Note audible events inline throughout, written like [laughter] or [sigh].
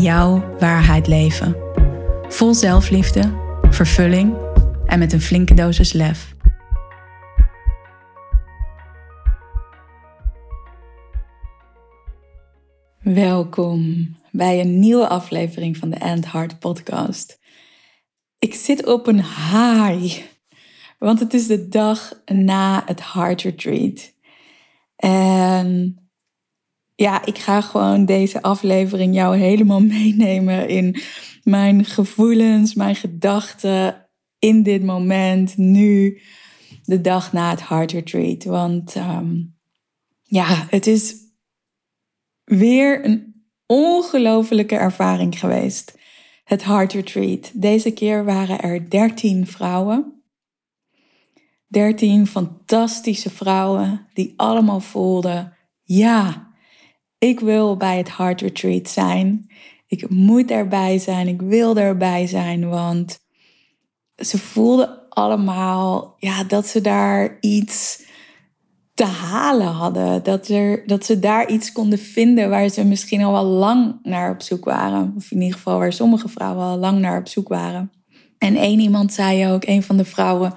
jouw waarheid leven. Vol zelfliefde, vervulling en met een flinke dosis lef. Welkom bij een nieuwe aflevering van de End Heart podcast. Ik zit op een high, want het is de dag na het Heart Retreat. En ja, ik ga gewoon deze aflevering jou helemaal [laughs] meenemen in mijn gevoelens, mijn gedachten in dit moment, nu, de dag na het Heart Retreat. Want ehm, ja, het is weer een ongelofelijke ervaring geweest. Het Heart Retreat. Deze keer waren er 13 vrouwen. 13 fantastische vrouwen die allemaal voelden: ja, ik wil bij het Heart Retreat zijn. Ik moet erbij zijn. Ik wil erbij zijn. Want ze voelden allemaal ja, dat ze daar iets te halen hadden. Dat, er, dat ze daar iets konden vinden waar ze misschien al wel lang naar op zoek waren. Of in ieder geval waar sommige vrouwen al lang naar op zoek waren. En één iemand zei ook, een van de vrouwen.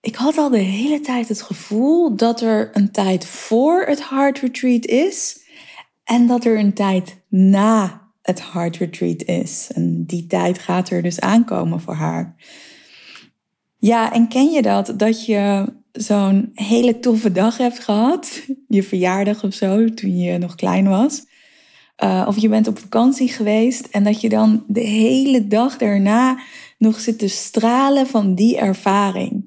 Ik had al de hele tijd het gevoel dat er een tijd voor het Heart Retreat is en dat er een tijd na het Heart Retreat is. En die tijd gaat er dus aankomen voor haar. Ja, en ken je dat? Dat je zo'n hele toffe dag hebt gehad. [laughs] Je verjaardag of zo, toen je nog klein was. Uh, of je bent op vakantie geweest en dat je dan de hele dag daarna nog zit te stralen van die ervaring.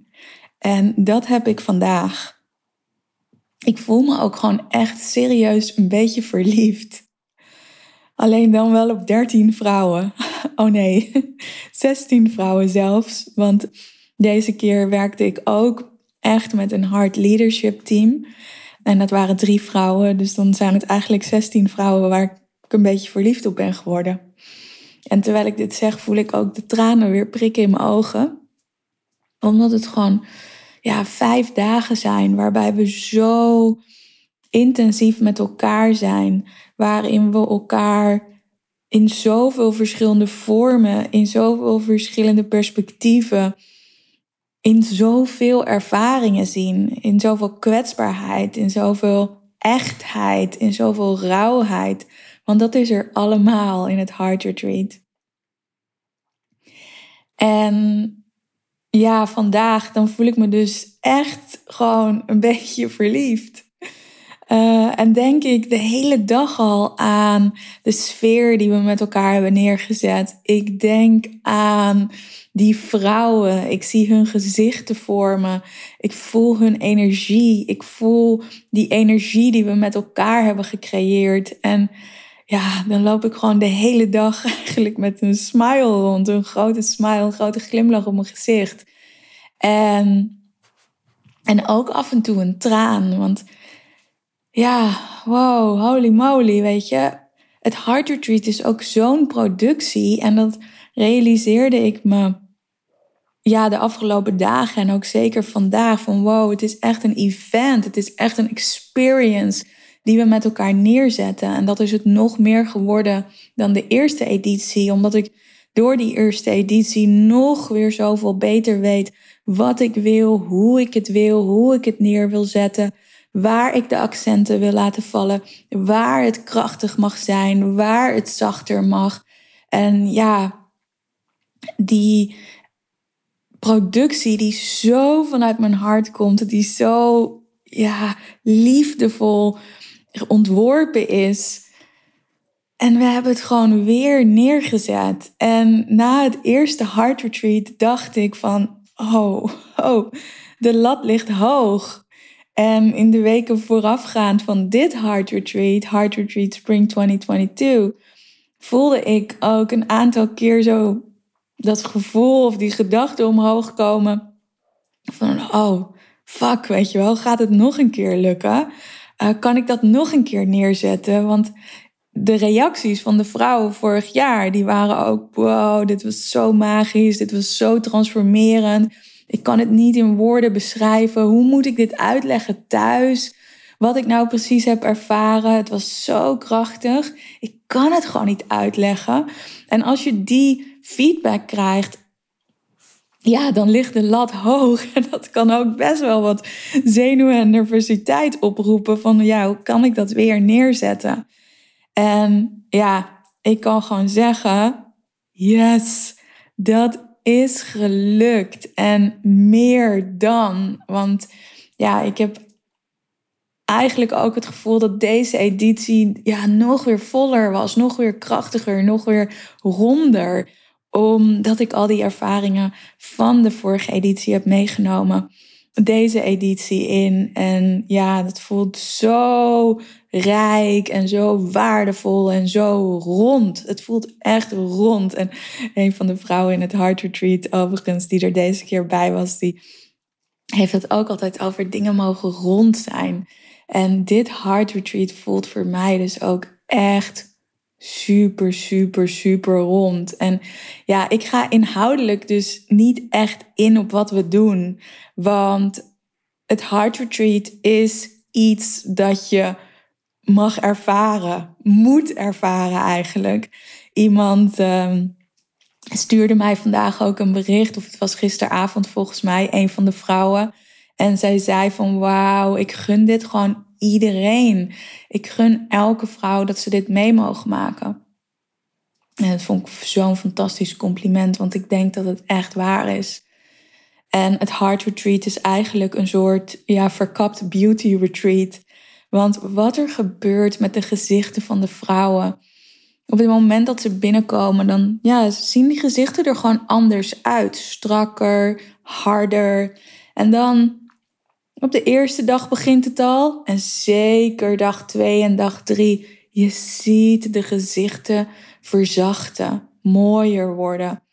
En dat heb ik vandaag ik voel me ook gewoon echt serieus een beetje verliefd. Alleen dan wel op 13 vrouwen. [laughs] Oh nee, [laughs] 16 vrouwen zelfs. Want deze keer werkte ik ook echt met een hard leadership team. En dat waren drie vrouwen. Dus dan zijn het eigenlijk 16 vrouwen waar ik een beetje verliefd op ben geworden. En terwijl ik dit zeg, voel ik ook de tranen weer prikken in mijn ogen. Omdat het gewoon ja, vijf dagen zijn waarbij we zo intensief met elkaar zijn, waarin we elkaar in zoveel verschillende vormen, in zoveel verschillende perspectieven, in zoveel ervaringen zien, in zoveel kwetsbaarheid, in zoveel echtheid, in zoveel rauwheid. Want dat is er allemaal in het Heart Retreat. En ja, vandaag, dan voel ik me dus echt gewoon een beetje verliefd. Uh, en denk ik de hele dag al aan de sfeer die we met elkaar hebben neergezet. Ik denk aan die vrouwen. Ik zie hun gezichten vormen. Ik voel hun energie. Ik voel die energie die we met elkaar hebben gecreëerd. En ja, dan loop ik gewoon de hele dag [laughs] eigenlijk met een smile rond. Een grote smile, een grote glimlach op mijn gezicht. En, en ook af en toe een traan. Want ja, wow, holy moly, weet je. Het Heart Retreat is ook zo'n productie. En dat realiseerde ik me ja, de afgelopen dagen en ook zeker vandaag. Van wow, het is echt een event. Het is echt een experience die we met elkaar neerzetten. En dat is het nog meer geworden dan de eerste editie, omdat ik door die eerste editie nog weer zoveel beter weet wat ik wil, hoe ik het wil, hoe ik het neer wil zetten, waar ik de accenten wil laten vallen, waar het krachtig mag zijn, waar het zachter mag. En ja, die productie die zo vanuit mijn hart komt, die zo ja, liefdevol ontworpen is. En we hebben het gewoon weer neergezet. En na het eerste Heart Retreat dacht ik van, oh, oh, de lat ligt hoog. En in de weken voorafgaand van dit Heart Retreat, Heart Retreat Spring 2022, voelde ik ook een aantal keer zo dat gevoel of die gedachte omhoog komen. Van, oh, fuck, weet je wel, gaat het nog een keer lukken? Uh, kan ik dat nog een keer neerzetten? Want de reacties van de vrouwen vorig jaar, die waren ook, wow, dit was zo magisch, dit was zo transformerend. Ik kan het niet in woorden beschrijven. Hoe moet ik dit uitleggen thuis? Wat ik nou precies heb ervaren. Het was zo krachtig. Ik kan het gewoon niet uitleggen. En als je die feedback krijgt, ja, dan ligt de lat hoog. [laughs] En dat kan ook best wel wat zenuwen en nervositeit oproepen. Van ja, hoe kan ik dat weer neerzetten? En ja, ik kan gewoon zeggen: yes, dat is gelukt. En meer dan. Want ja, ik heb eigenlijk ook het gevoel dat deze editie ja, nog weer voller was, nog weer krachtiger, nog weer ronder. Omdat ik al die ervaringen van de vorige editie heb meegenomen deze editie in. En ja, dat voelt zo rijk en zo waardevol en zo rond. Het voelt echt rond. En een van de vrouwen in het Heart Retreat, overigens, die er deze keer bij was, die heeft het ook altijd over dingen mogen rond zijn. En dit Heart Retreat voelt voor mij dus ook echt super, super, super rond. En ja, ik ga inhoudelijk dus niet echt in op wat we doen. Want het Heart Retreat is iets dat je mag ervaren, moet ervaren eigenlijk. Iemand ehm, stuurde mij vandaag ook een bericht, of het was gisteravond volgens mij, een van de vrouwen. En zij zei van wauw, ik gun dit gewoon iedereen. Ik gun elke vrouw dat ze dit mee mogen maken. En dat vond ik zo'n fantastisch compliment, want ik denk dat het echt waar is. En het Heart Retreat is eigenlijk een soort ja, verkapt beauty retreat. Want wat er gebeurt met de gezichten van de vrouwen. Op het moment dat ze binnenkomen, dan ja, zien die gezichten er gewoon anders uit. Strakker, harder. En dan op de eerste dag begint het al. En zeker dag twee en dag drie. Je ziet de gezichten verzachten, mooier worden.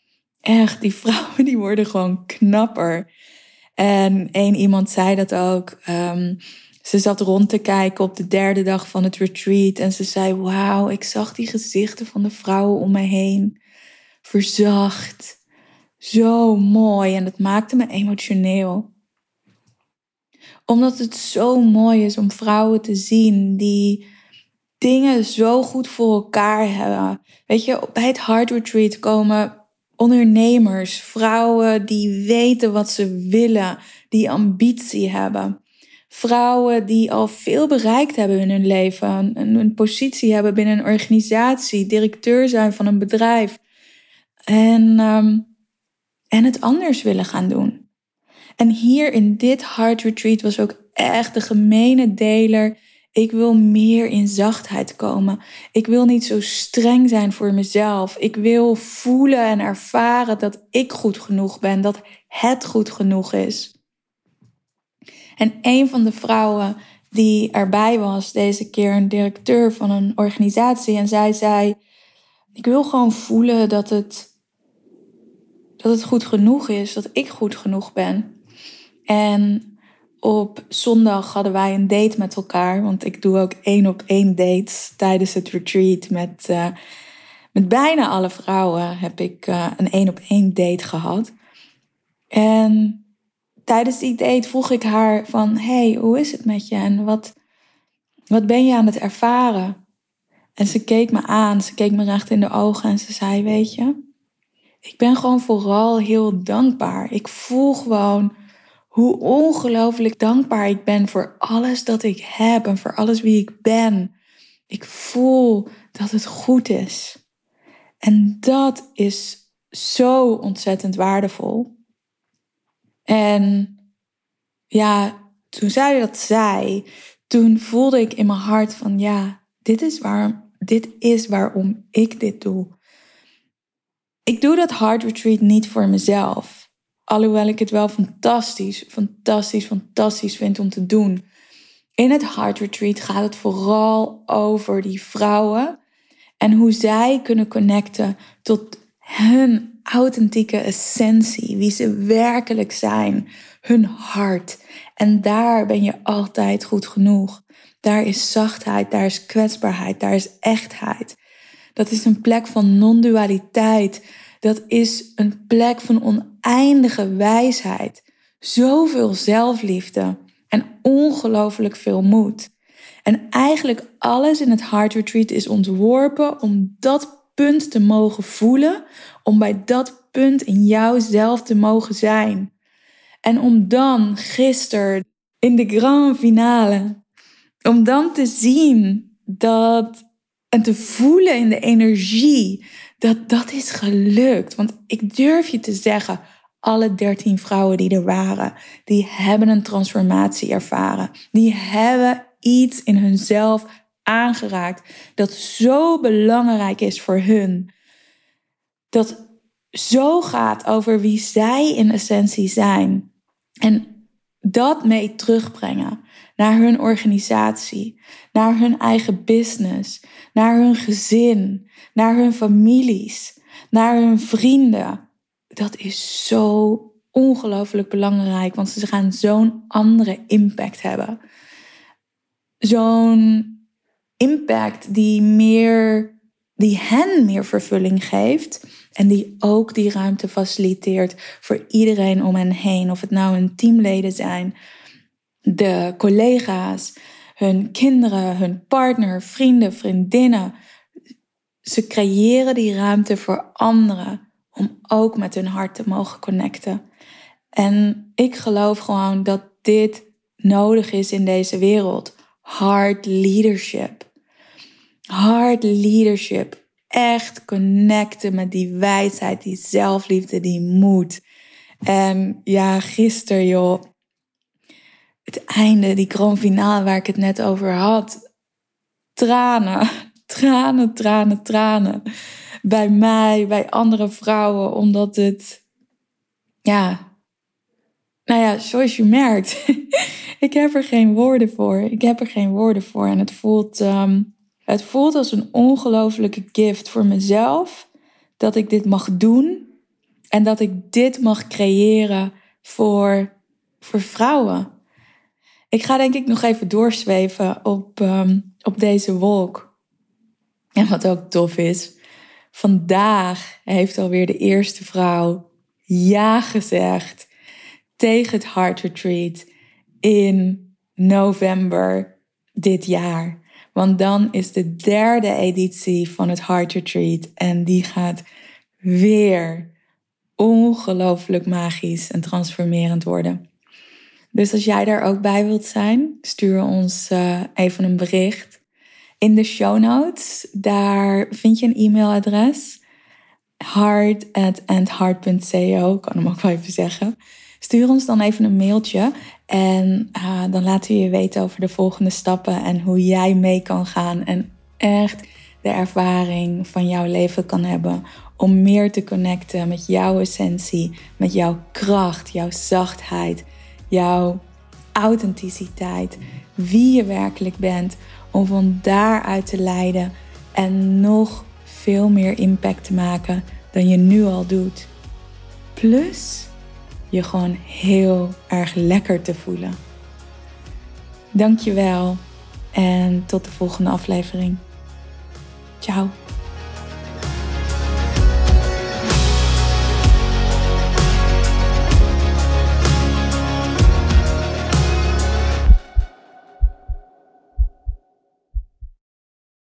Echt, die [laughs] vrouwen die worden gewoon knapper. En één iemand zei dat ook. Um, ze zat rond te kijken op de derde dag van het retreat en ze zei: Wauw, ik zag die gezichten van de vrouwen om me heen. Verzacht. Zo mooi en dat maakte me emotioneel omdat het zo mooi is om vrouwen te zien die dingen zo goed voor elkaar hebben. Weet je, bij het Heart Retreat komen ondernemers, vrouwen die weten wat ze willen, die ambitie hebben. Vrouwen die al veel bereikt hebben in hun leven, een, positie hebben binnen een organisatie, directeur zijn van een bedrijf. En, ehm, en het anders willen gaan doen. En hier in dit Heart Retreat was ook echt de gemene deler. Ik wil meer in zachtheid komen. Ik wil niet zo streng zijn voor mezelf. Ik wil voelen en ervaren dat ik goed genoeg ben, dat het goed genoeg is. En een van de vrouwen die erbij was, deze keer een directeur van een organisatie, en zij zei: Ik wil gewoon voelen dat het, dat het goed genoeg is, dat ik goed genoeg ben. En op zondag hadden wij een date met elkaar. Want ik doe ook één op één dates tijdens het retreat. Met, uh, met bijna alle vrouwen heb ik uh, een één op één date gehad. En tijdens die date vroeg ik haar van... Hey, hoe is het met je? En wat, wat ben je aan het ervaren? En ze keek me aan. Ze keek me recht in de ogen en ze zei... Weet je, ik ben gewoon vooral heel dankbaar. Ik voel gewoon hoe ongelooflijk dankbaar ik ben voor alles dat ik heb en voor alles wie ik ben. Ik voel dat het goed is. En dat is zo ontzettend waardevol. En ja, toen zij dat zei, toen voelde ik in mijn hart van ja, dit is, waarom, dit is waarom ik dit doe. Ik doe dat Heart Retreat niet voor mezelf. Alhoewel ik het wel fantastisch, fantastisch, fantastisch vind om te doen. In het Heart Retreat gaat het vooral over die vrouwen. En hoe zij kunnen connecten tot hun authentieke essentie, wie ze werkelijk zijn, hun hart. En daar ben je altijd goed genoeg. Daar is zachtheid, daar is kwetsbaarheid, daar is echtheid. Dat is een plek van non-dualiteit. Dat is een plek van oneindige wijsheid. Zoveel zelfliefde en ongelooflijk veel moed. En eigenlijk alles in het Heart Retreat is ontworpen om dat punt te mogen voelen, om bij dat punt in jouzelf te mogen zijn. En om dan gisteren in de grand finale, om dan te zien dat en te voelen in de energie dat dat is gelukt. Want ik durf je te zeggen, alle dertien vrouwen die er waren, die hebben een transformatie ervaren. Die hebben iets in hunzelf aangeraakt dat zo belangrijk is voor hun. Dat zo gaat over wie zij in essentie zijn. En dat mee terugbrengen naar hun organisatie, naar hun eigen business, naar hun gezin, naar hun families, naar hun vrienden. Dat is zo ongelooflijk belangrijk, want ze gaan zo'n andere impact hebben. Zo'n impact die meer die hen meer vervulling geeft en die ook die ruimte faciliteert voor iedereen om hen heen. Of het nou hun teamleden zijn, de collega's, hun kinderen, hun partner, vrienden, vriendinnen. Ze creëren die ruimte voor anderen om ook met hun hart te mogen connecten. En ik geloof gewoon dat dit nodig is in deze wereld. Hard leadership. Hard leadership. Echt connecten met die wijsheid, die zelfliefde, die moed. En ja, gisteren joh, het einde, die grand finale waar ik het net over had. Tranen, [laughs] tranen, tranen, tranen. Bij mij, bij andere vrouwen, omdat het, ja, nou ja, zoals je merkt, [laughs] ik heb er geen woorden voor. Ik heb er geen woorden voor. En het voelt, ehm, het voelt als een ongelofelijke gift voor mezelf dat ik dit mag doen en dat ik dit mag creëren voor, voor vrouwen. Ik ga denk ik nog even doorzweven op, ehm, op deze wolk. En wat ook tof is, vandaag heeft alweer de eerste vrouw ja gezegd tegen het Heart Retreat in november dit jaar. Want dan is de derde editie van het Heart Retreat en die gaat weer ongelooflijk magisch en transformerend worden. Dus als jij daar ook bij wilt zijn, stuur ons uh, even een bericht. In de show notes, daar vind je een e-mailadres. Hard at endhard.co, kan hem ook wel even zeggen. Stuur ons dan even een mailtje en uh, dan laten we je weten over de volgende stappen en hoe jij mee kan gaan en echt de ervaring van jouw leven kan hebben om meer te connecten met jouw essentie, met jouw kracht, jouw zachtheid, jouw authenticiteit, wie je werkelijk bent, om van daaruit te leiden en nog veel meer impact te maken dan je nu al doet. Plus je gewoon heel erg lekker te voelen. Dankjewel en tot de volgende aflevering. Ciao.